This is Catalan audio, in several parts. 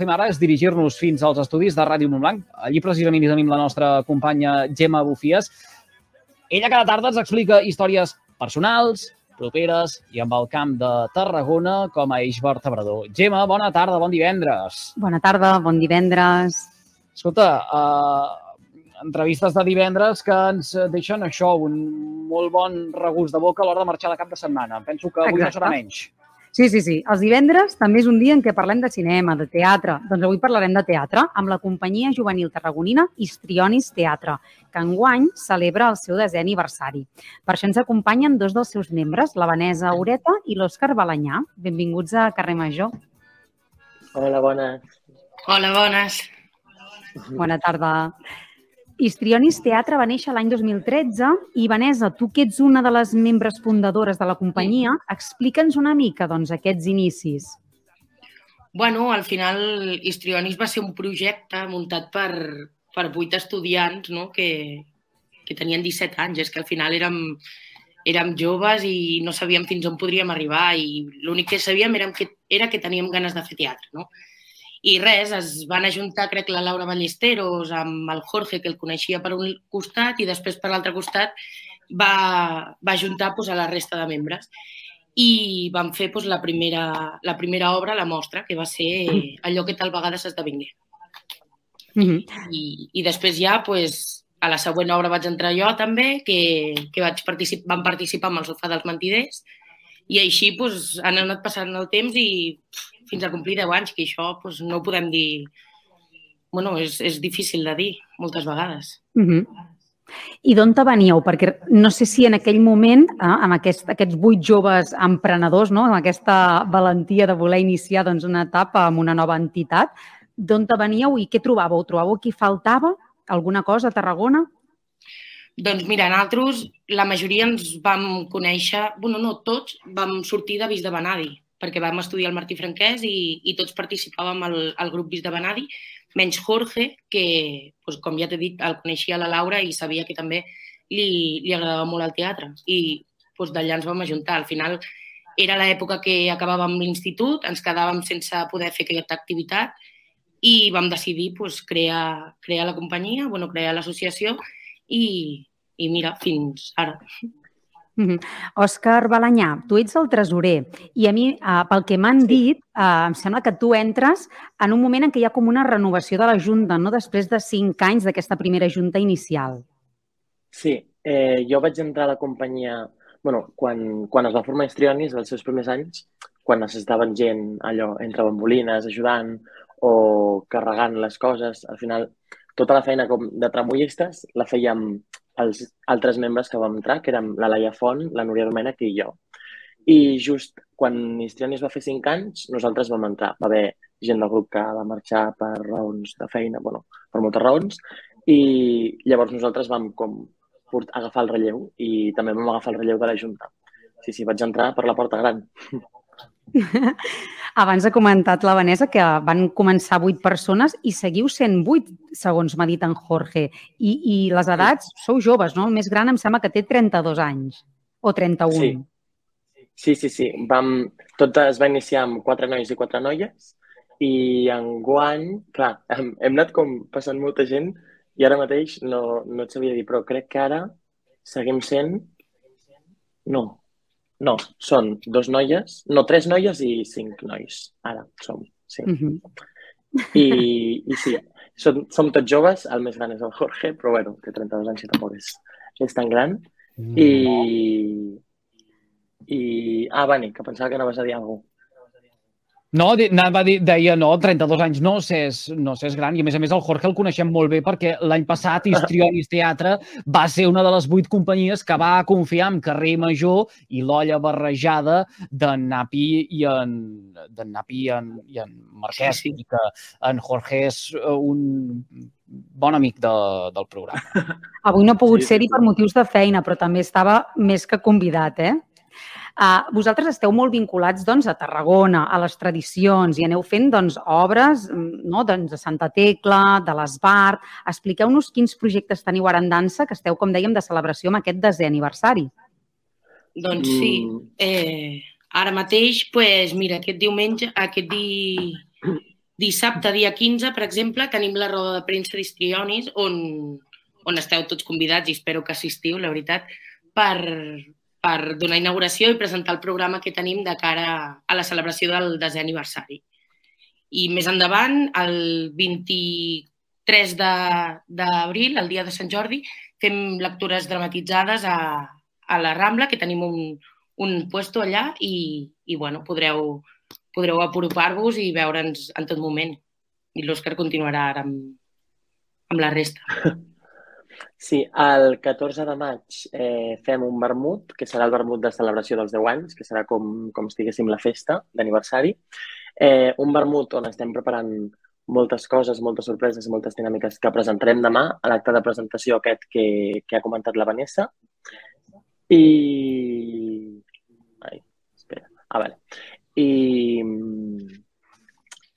fem ara és dirigir-nos fins als estudis de Ràdio Montblanc. Allí precisament hi tenim la nostra companya Gemma Bufies. Ella cada tarda ens explica històries personals, properes i amb el camp de Tarragona com a eix vertebrador. Gemma, bona tarda, bon divendres. Bona tarda, bon divendres. Escolta, uh, entrevistes de divendres que ens deixen això, un molt bon regust de boca a l'hora de marxar de cap de setmana. Penso que avui Exacte. no serà menys. Sí, sí, sí. Els divendres també és un dia en què parlem de cinema, de teatre. Doncs avui parlarem de teatre amb la companyia juvenil tarragonina Histrionis Teatre, que enguany celebra el seu desè aniversari. Per això ens acompanyen dos dels seus membres, la Vanessa Ureta i l'Òscar Balanyà. Benvinguts a Carrer Major. Hola, bona. Hola, bones. Bona tarda. Histrionis Teatre va néixer l'any 2013 i, Vanessa, tu que ets una de les membres fundadores de la companyia, explica'ns una mica doncs, aquests inicis. Bueno, al final Histrionis va ser un projecte muntat per, per vuit estudiants no? que, que tenien 17 anys. És que al final érem, érem joves i no sabíem fins on podríem arribar i l'únic que sabíem era que, era que teníem ganes de fer teatre. No? I res, es van ajuntar, crec, la Laura Ballesteros amb el Jorge, que el coneixia per un costat, i després per l'altre costat va, va ajuntar pues, a la resta de membres. I vam fer pues, la, primera, la primera obra, la mostra, que va ser allò que tal vegada s'esdevingué. Mm -hmm. I, I després ja, pues, a la següent obra vaig entrar jo també, que, que vaig particip vam participar amb el sofà dels mentiders, i així pues, han anat passant el temps i fins a complir 10 anys, que això pues, no ho podem dir... Bueno, és, és difícil de dir moltes vegades. Mm -hmm. I d'on te veníeu? Perquè no sé si en aquell moment, eh, amb aquest, aquests vuit joves emprenedors, no? amb aquesta valentia de voler iniciar doncs, una etapa amb una nova entitat, d'on te veníeu i què trobàveu? Trobàveu que faltava alguna cosa a Tarragona? Doncs mira, nosaltres, la majoria ens vam conèixer, bueno, no tots, vam sortir de Vis de Benadi, perquè vam estudiar al Martí Franquès i, i tots participàvem al, al grup Vis de Benadi, menys Jorge, que, doncs, com ja t'he dit, el coneixia la Laura i sabia que també li, li agradava molt el teatre. I doncs, d'allà ens vam ajuntar. Al final era l'època que acabàvem l'institut, ens quedàvem sense poder fer aquesta activitat i vam decidir doncs, crear, crear la companyia, bueno, crear l'associació i, i mira, fins ara. Òscar Balanyà, tu ets el tresorer i a mi, eh, pel que m'han sí. dit, eh, em sembla que tu entres en un moment en què hi ha com una renovació de la Junta, no? després de cinc anys d'aquesta primera Junta inicial. Sí, eh, jo vaig entrar a la companyia bueno, quan, quan es va formar Histrionis, els seus primers anys, quan necessitaven gent allò, entre bambolines, ajudant o carregant les coses, al final tota la feina com de tramullistes la fèiem els altres membres que vam entrar, que érem la Laia Font, la Núria Domènech i jo. I just quan Histrionis va fer cinc anys, nosaltres vam entrar. Va haver gent del grup que va marxar per raons de feina, bueno, per moltes raons, i llavors nosaltres vam com agafar el relleu i també vam agafar el relleu de la Junta. Sí, sí, vaig entrar per la porta gran. Abans ha comentat la Vanessa que van començar vuit persones i seguiu sent vuit, segons m'ha dit en Jorge. I, I les edats, sou joves, no? El més gran em sembla que té 32 anys. O 31. Sí, sí, sí. sí. Vam, tot es va iniciar amb quatre nois i quatre noies i en guany, clar, hem, hem anat com passant molta gent i ara mateix no, no et sabia dir, però crec que ara seguim sent... No, no, són dos noies, no, tres noies i cinc nois. Ara som, sí. Mm -hmm. I, I sí, som, som tots joves, el més gran és el Jorge, però bueno, té 32 anys i tampoc és, és tan gran. Mm. I, i... Ah, Vani, que pensava que anaves a dir alguna cosa. No, anava a dir, deia, no, 32 anys no s'és no és gran. I a més a més el Jorge el coneixem molt bé perquè l'any passat Histrionis Teatre va ser una de les vuit companyies que va confiar en Carrer Major i l'olla barrejada d'en Napi i en, d'en Napi i en, i en Marquès. Sí, sí. I que en Jorge és un bon amic de, del programa. Avui no ha pogut sí, ser-hi per motius de feina, però també estava més que convidat, eh? Uh, vosaltres esteu molt vinculats doncs, a Tarragona, a les tradicions, i aneu fent doncs, obres no? doncs, de Santa Tecla, de l'Esbart. Expliqueu-nos quins projectes teniu ara en dansa, que esteu, com dèiem, de celebració amb aquest desè aniversari. Doncs sí. Eh, ara mateix, pues, mira, aquest diumenge, aquest di... dissabte, dia 15, per exemple, tenim la roda de premsa d'Histrionis, on, on esteu tots convidats i espero que assistiu, la veritat, per, per donar inauguració i presentar el programa que tenim de cara a la celebració del desè aniversari. I més endavant, el 23 d'abril, el dia de Sant Jordi, fem lectures dramatitzades a, a la Rambla, que tenim un, un puesto allà i, i bueno, podreu, podreu apropar-vos i veure'ns en tot moment. I l'Òscar continuarà ara amb, amb la resta. Sí, el 14 de maig eh, fem un vermut, que serà el vermut de celebració dels 10 anys, que serà com, com si diguéssim la festa d'aniversari. Eh, un vermut on estem preparant moltes coses, moltes sorpreses moltes dinàmiques que presentarem demà a l'acte de presentació aquest que, que ha comentat la Vanessa. I... Ai, espera. Ah, vale. I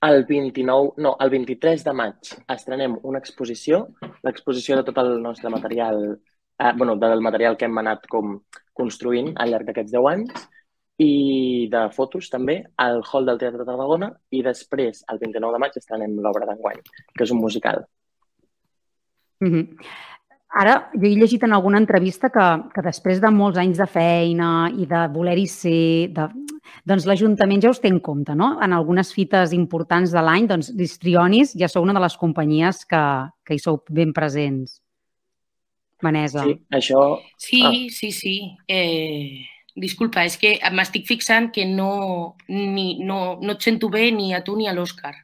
el 29, no, el 23 de maig estrenem una exposició, l'exposició de tot el nostre material, eh, bueno, del material que hem anat com construint al llarg d'aquests 10 anys i de fotos també al Hall del Teatre de Tarragona i després, el 29 de maig, estrenem l'obra d'enguany, que és un musical. Mm -hmm. Ara, jo he llegit en alguna entrevista que, que després de molts anys de feina i de voler-hi ser, de, doncs l'Ajuntament ja us té en compte, no? En algunes fites importants de l'any, doncs l'Histrionis ja sou una de les companyies que, que hi sou ben presents. Vanessa. Sí, això... Sí, ah. sí, sí. Eh, disculpa, és que m'estic fixant que no, ni, no, no et sento bé ni a tu ni a l'Òscar.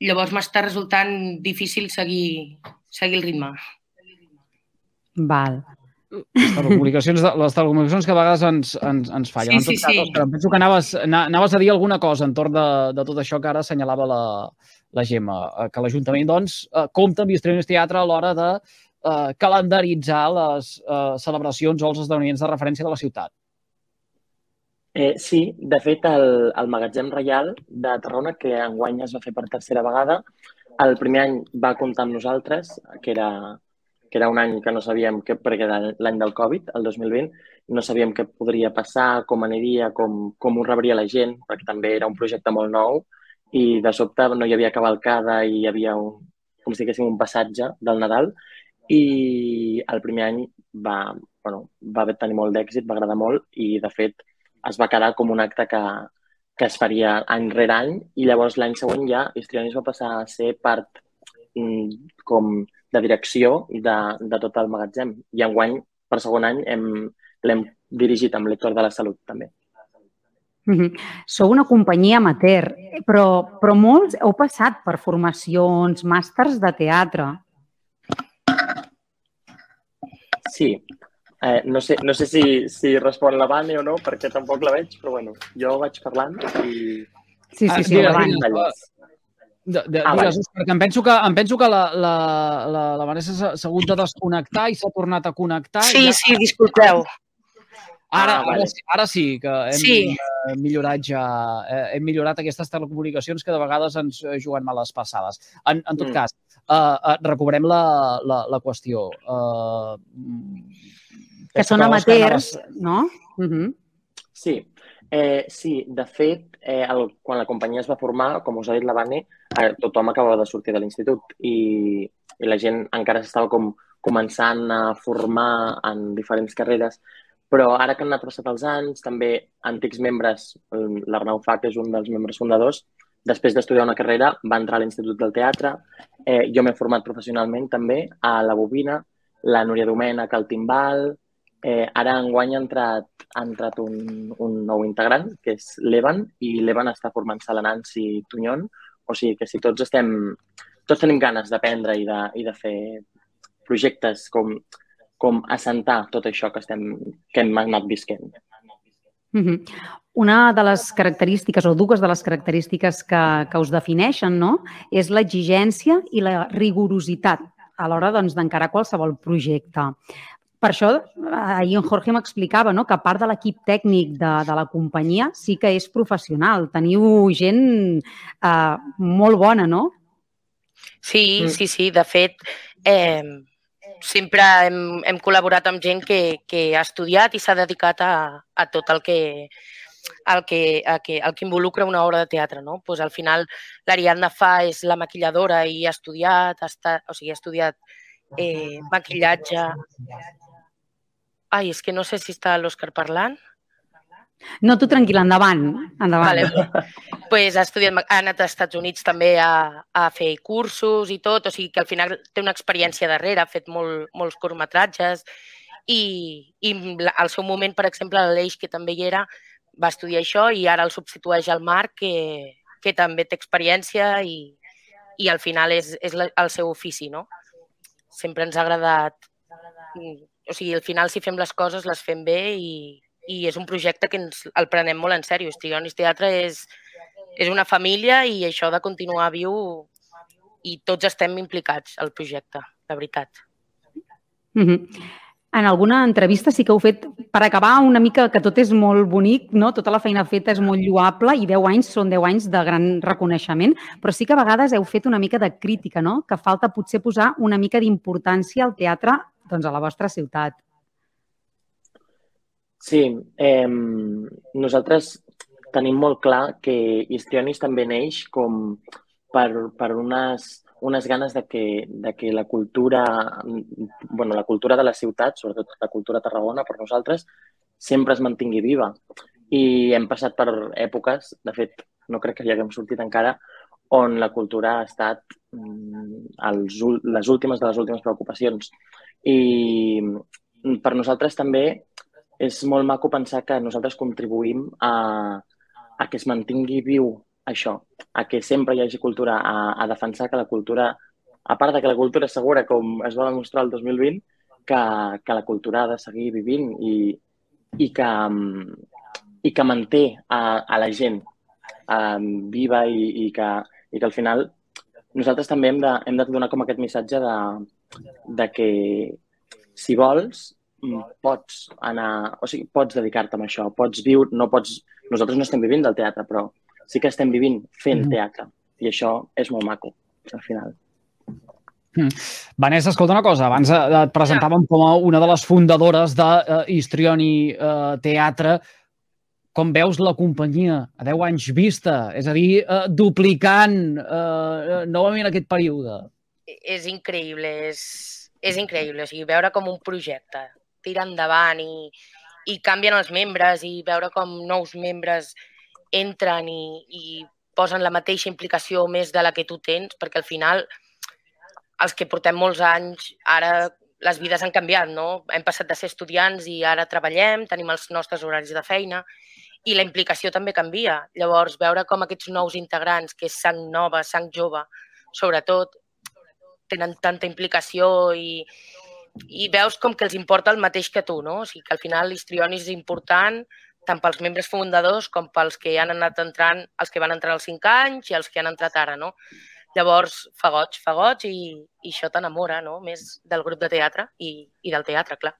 Llavors m'està resultant difícil seguir, seguir el ritme. Val. Les telecomunicacions, les telecomunicacions que a vegades ens, ens, ens fallen. Sí, sí, sí. Però penso que anaves, anaves a dir alguna cosa entorn de, de tot això que ara assenyalava la, la Gemma, eh, que l'Ajuntament doncs, eh, compta amb Histrionis Teatre a l'hora de eh, calendaritzar les eh, celebracions o els esdeveniments de referència de la ciutat. Eh, sí, de fet, el, el Magatzem Reial de Tarragona, que enguany es va fer per tercera vegada, el primer any va comptar amb nosaltres, que era que era un any que no sabíem què, perquè era l'any del Covid, el 2020, no sabíem què podria passar, com aniria, com, com ho rebria la gent, perquè també era un projecte molt nou i de sobte no hi havia cavalcada i hi havia un, com si diguéssim un passatge del Nadal. I el primer any va, bueno, va tenir molt d'èxit, va agradar molt i de fet es va quedar com un acte que, que es faria any rere any i llavors l'any següent ja Histrionis va passar a ser part mm, com de direcció de, de tot el magatzem. I enguany, per segon any, l'hem dirigit amb l'Hector de la Salut, també. Mm -hmm. Sou una companyia amateur, però, però molts heu passat per formacions, màsters de teatre. Sí. Eh, no sé, no sé si, si respon la Vane o no, perquè tampoc la veig, però bueno, jo vaig parlant i... Sí, sí, sí, ah, la de, de, ah, digues, vale. perquè em penso que, em penso que la, la, la, la Vanessa s'ha hagut de desconnectar i s'ha tornat a connectar. Sí, ja... sí, disculpeu. Ara, ah, vale. ara, sí, ara sí que hem sí. millorat ja, eh, hem millorat aquestes telecomunicacions que de vegades ens juguen males passades. En, en tot mm. cas, uh, uh, recuperem la, la, la qüestió. Uh, que són amateurs, no? Uh -huh. Sí, Eh, sí, de fet, eh, el, quan la companyia es va formar, com us ha dit la Vane, eh, tothom acabava de sortir de l'institut i, i la gent encara s'estava com començant a formar en diferents carreres, però ara que han anat passat els anys, també antics membres, l'Arnau Fa, que és un dels membres fundadors, després d'estudiar una carrera va entrar a l'Institut del Teatre, eh, jo m'he format professionalment també a la Bobina, la Núria Domènech al Timbal, Eh, ara enguany ha entrat, ha entrat un, un nou integrant, que és l'Evan, i l'Evan està formant-se la Nancy Tunyon. O sigui que si tots estem, tots tenim ganes d'aprendre i, de, i de fer projectes com, com assentar tot això que, estem, que hem anat visquent. Mm -hmm. Una de les característiques, o dues de les característiques que, que us defineixen, no?, és l'exigència i la rigorositat a l'hora doncs, d'encarar doncs, qualsevol projecte. Per això, ahir en Jorge m'explicava no? que part de l'equip tècnic de, de la companyia sí que és professional. Teniu gent eh, molt bona, no? Sí, mm. sí, sí. De fet, eh, sempre hem, hem col·laborat amb gent que, que ha estudiat i s'ha dedicat a, a tot el que el que, el que, el que involucra una obra de teatre. No? Pues al final l'Ariadna fa és la maquilladora i ha estudiat, ha estat, o sigui, ha estudiat eh, maquillatge. Ai, és que no sé si està l'Òscar parlant. No, tu tranquil, endavant. endavant. Vale. pues ha, estudiat, ha anat als Estats Units també a, a fer cursos i tot, o sigui que al final té una experiència darrere, ha fet molt, molts curtmetratges i, i al seu moment, per exemple, l'Aleix, que també hi era, va estudiar això i ara el substitueix el Marc, que, que també té experiència i, i al final és, és el seu ofici, no? Sempre ens ha agradat... O sigui, al final, si fem les coses, les fem bé i, i és un projecte que ens el prenem molt en sèrio. Estigionis Teatre és, és una família i això de continuar viu i tots estem implicats al projecte, de veritat. Mm -hmm. En alguna entrevista sí que heu fet, per acabar una mica, que tot és molt bonic, no? tota la feina feta és molt lloable i 10 anys són 10 anys de gran reconeixement, però sí que a vegades heu fet una mica de crítica, no? que falta potser posar una mica d'importància al teatre doncs, a la vostra ciutat. Sí, eh, nosaltres tenim molt clar que Histrionis també neix com per, per unes, unes ganes de que, de que la cultura, bueno, la cultura de la ciutat, sobretot la cultura Tarragona, per nosaltres, sempre es mantingui viva. I hem passat per èpoques, de fet, no crec que hi haguem sortit encara, on la cultura ha estat els, les últimes de les últimes preocupacions. I per nosaltres també és molt maco pensar que nosaltres contribuïm a, a que es mantingui viu això, a que sempre hi hagi cultura, a, a defensar que la cultura, a part de que la cultura és segura, com es va demostrar el 2020, que, que la cultura ha de seguir vivint i, i, que, i que manté a, a la gent um, viva i, i, que, i que al final nosaltres també hem de, hem de donar com aquest missatge de, de que si vols, Mm, pots anar, o sigui, pots dedicar-te a això, pots viure, no pots... Nosaltres no estem vivint del teatre, però sí que estem vivint fent mm. teatre i això és molt maco, al final. Mm. Vanessa, escolta una cosa, abans et presentàvem com a una de les fundadores de uh, Histrioni uh, Teatre. Com veus la companyia a 10 anys vista? És a dir, uh, duplicant uh, novament aquest període. És increïble, és, és increïble. O sigui, veure com un projecte tira endavant i, i canvien els membres i veure com nous membres entren i, i posen la mateixa implicació més de la que tu tens, perquè al final els que portem molts anys, ara les vides han canviat, no? Hem passat de ser estudiants i ara treballem, tenim els nostres horaris de feina i la implicació també canvia. Llavors, veure com aquests nous integrants, que és sang nova, sang jove, sobretot, tenen tanta implicació i, i veus com que els importa el mateix que tu, no? O sigui que al final l'histrionis és important tant pels membres fundadors com pels que han anat entrant, els que van entrar als 5 anys i els que han entrat ara, no? Llavors, fa goig, fa goig i, i això t'enamora, no? Més del grup de teatre i, i del teatre, clar.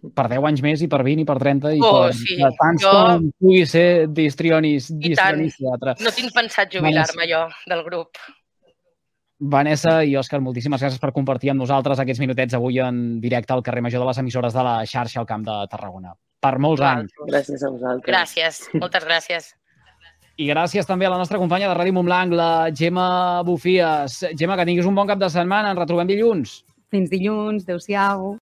Per 10 anys més i per 20 i per 30 i oh, per, sí. per tants jo... com pugui ser d'histrionis, d'histrionis teatre. No tinc pensat jubilar-me jo del grup. Vanessa i Òscar, moltíssimes gràcies per compartir amb nosaltres aquests minutets avui en directe al carrer Major de les emissores de la xarxa al Camp de Tarragona. Per molts Val. anys. Gràcies a vosaltres. Gràcies, moltes gràcies. I gràcies també a la nostra companya de Ràdio Montblanc, la Gemma Bufies. Gemma, que tinguis un bon cap de setmana. Ens retrobem dilluns. Fins dilluns. Adéu-siau.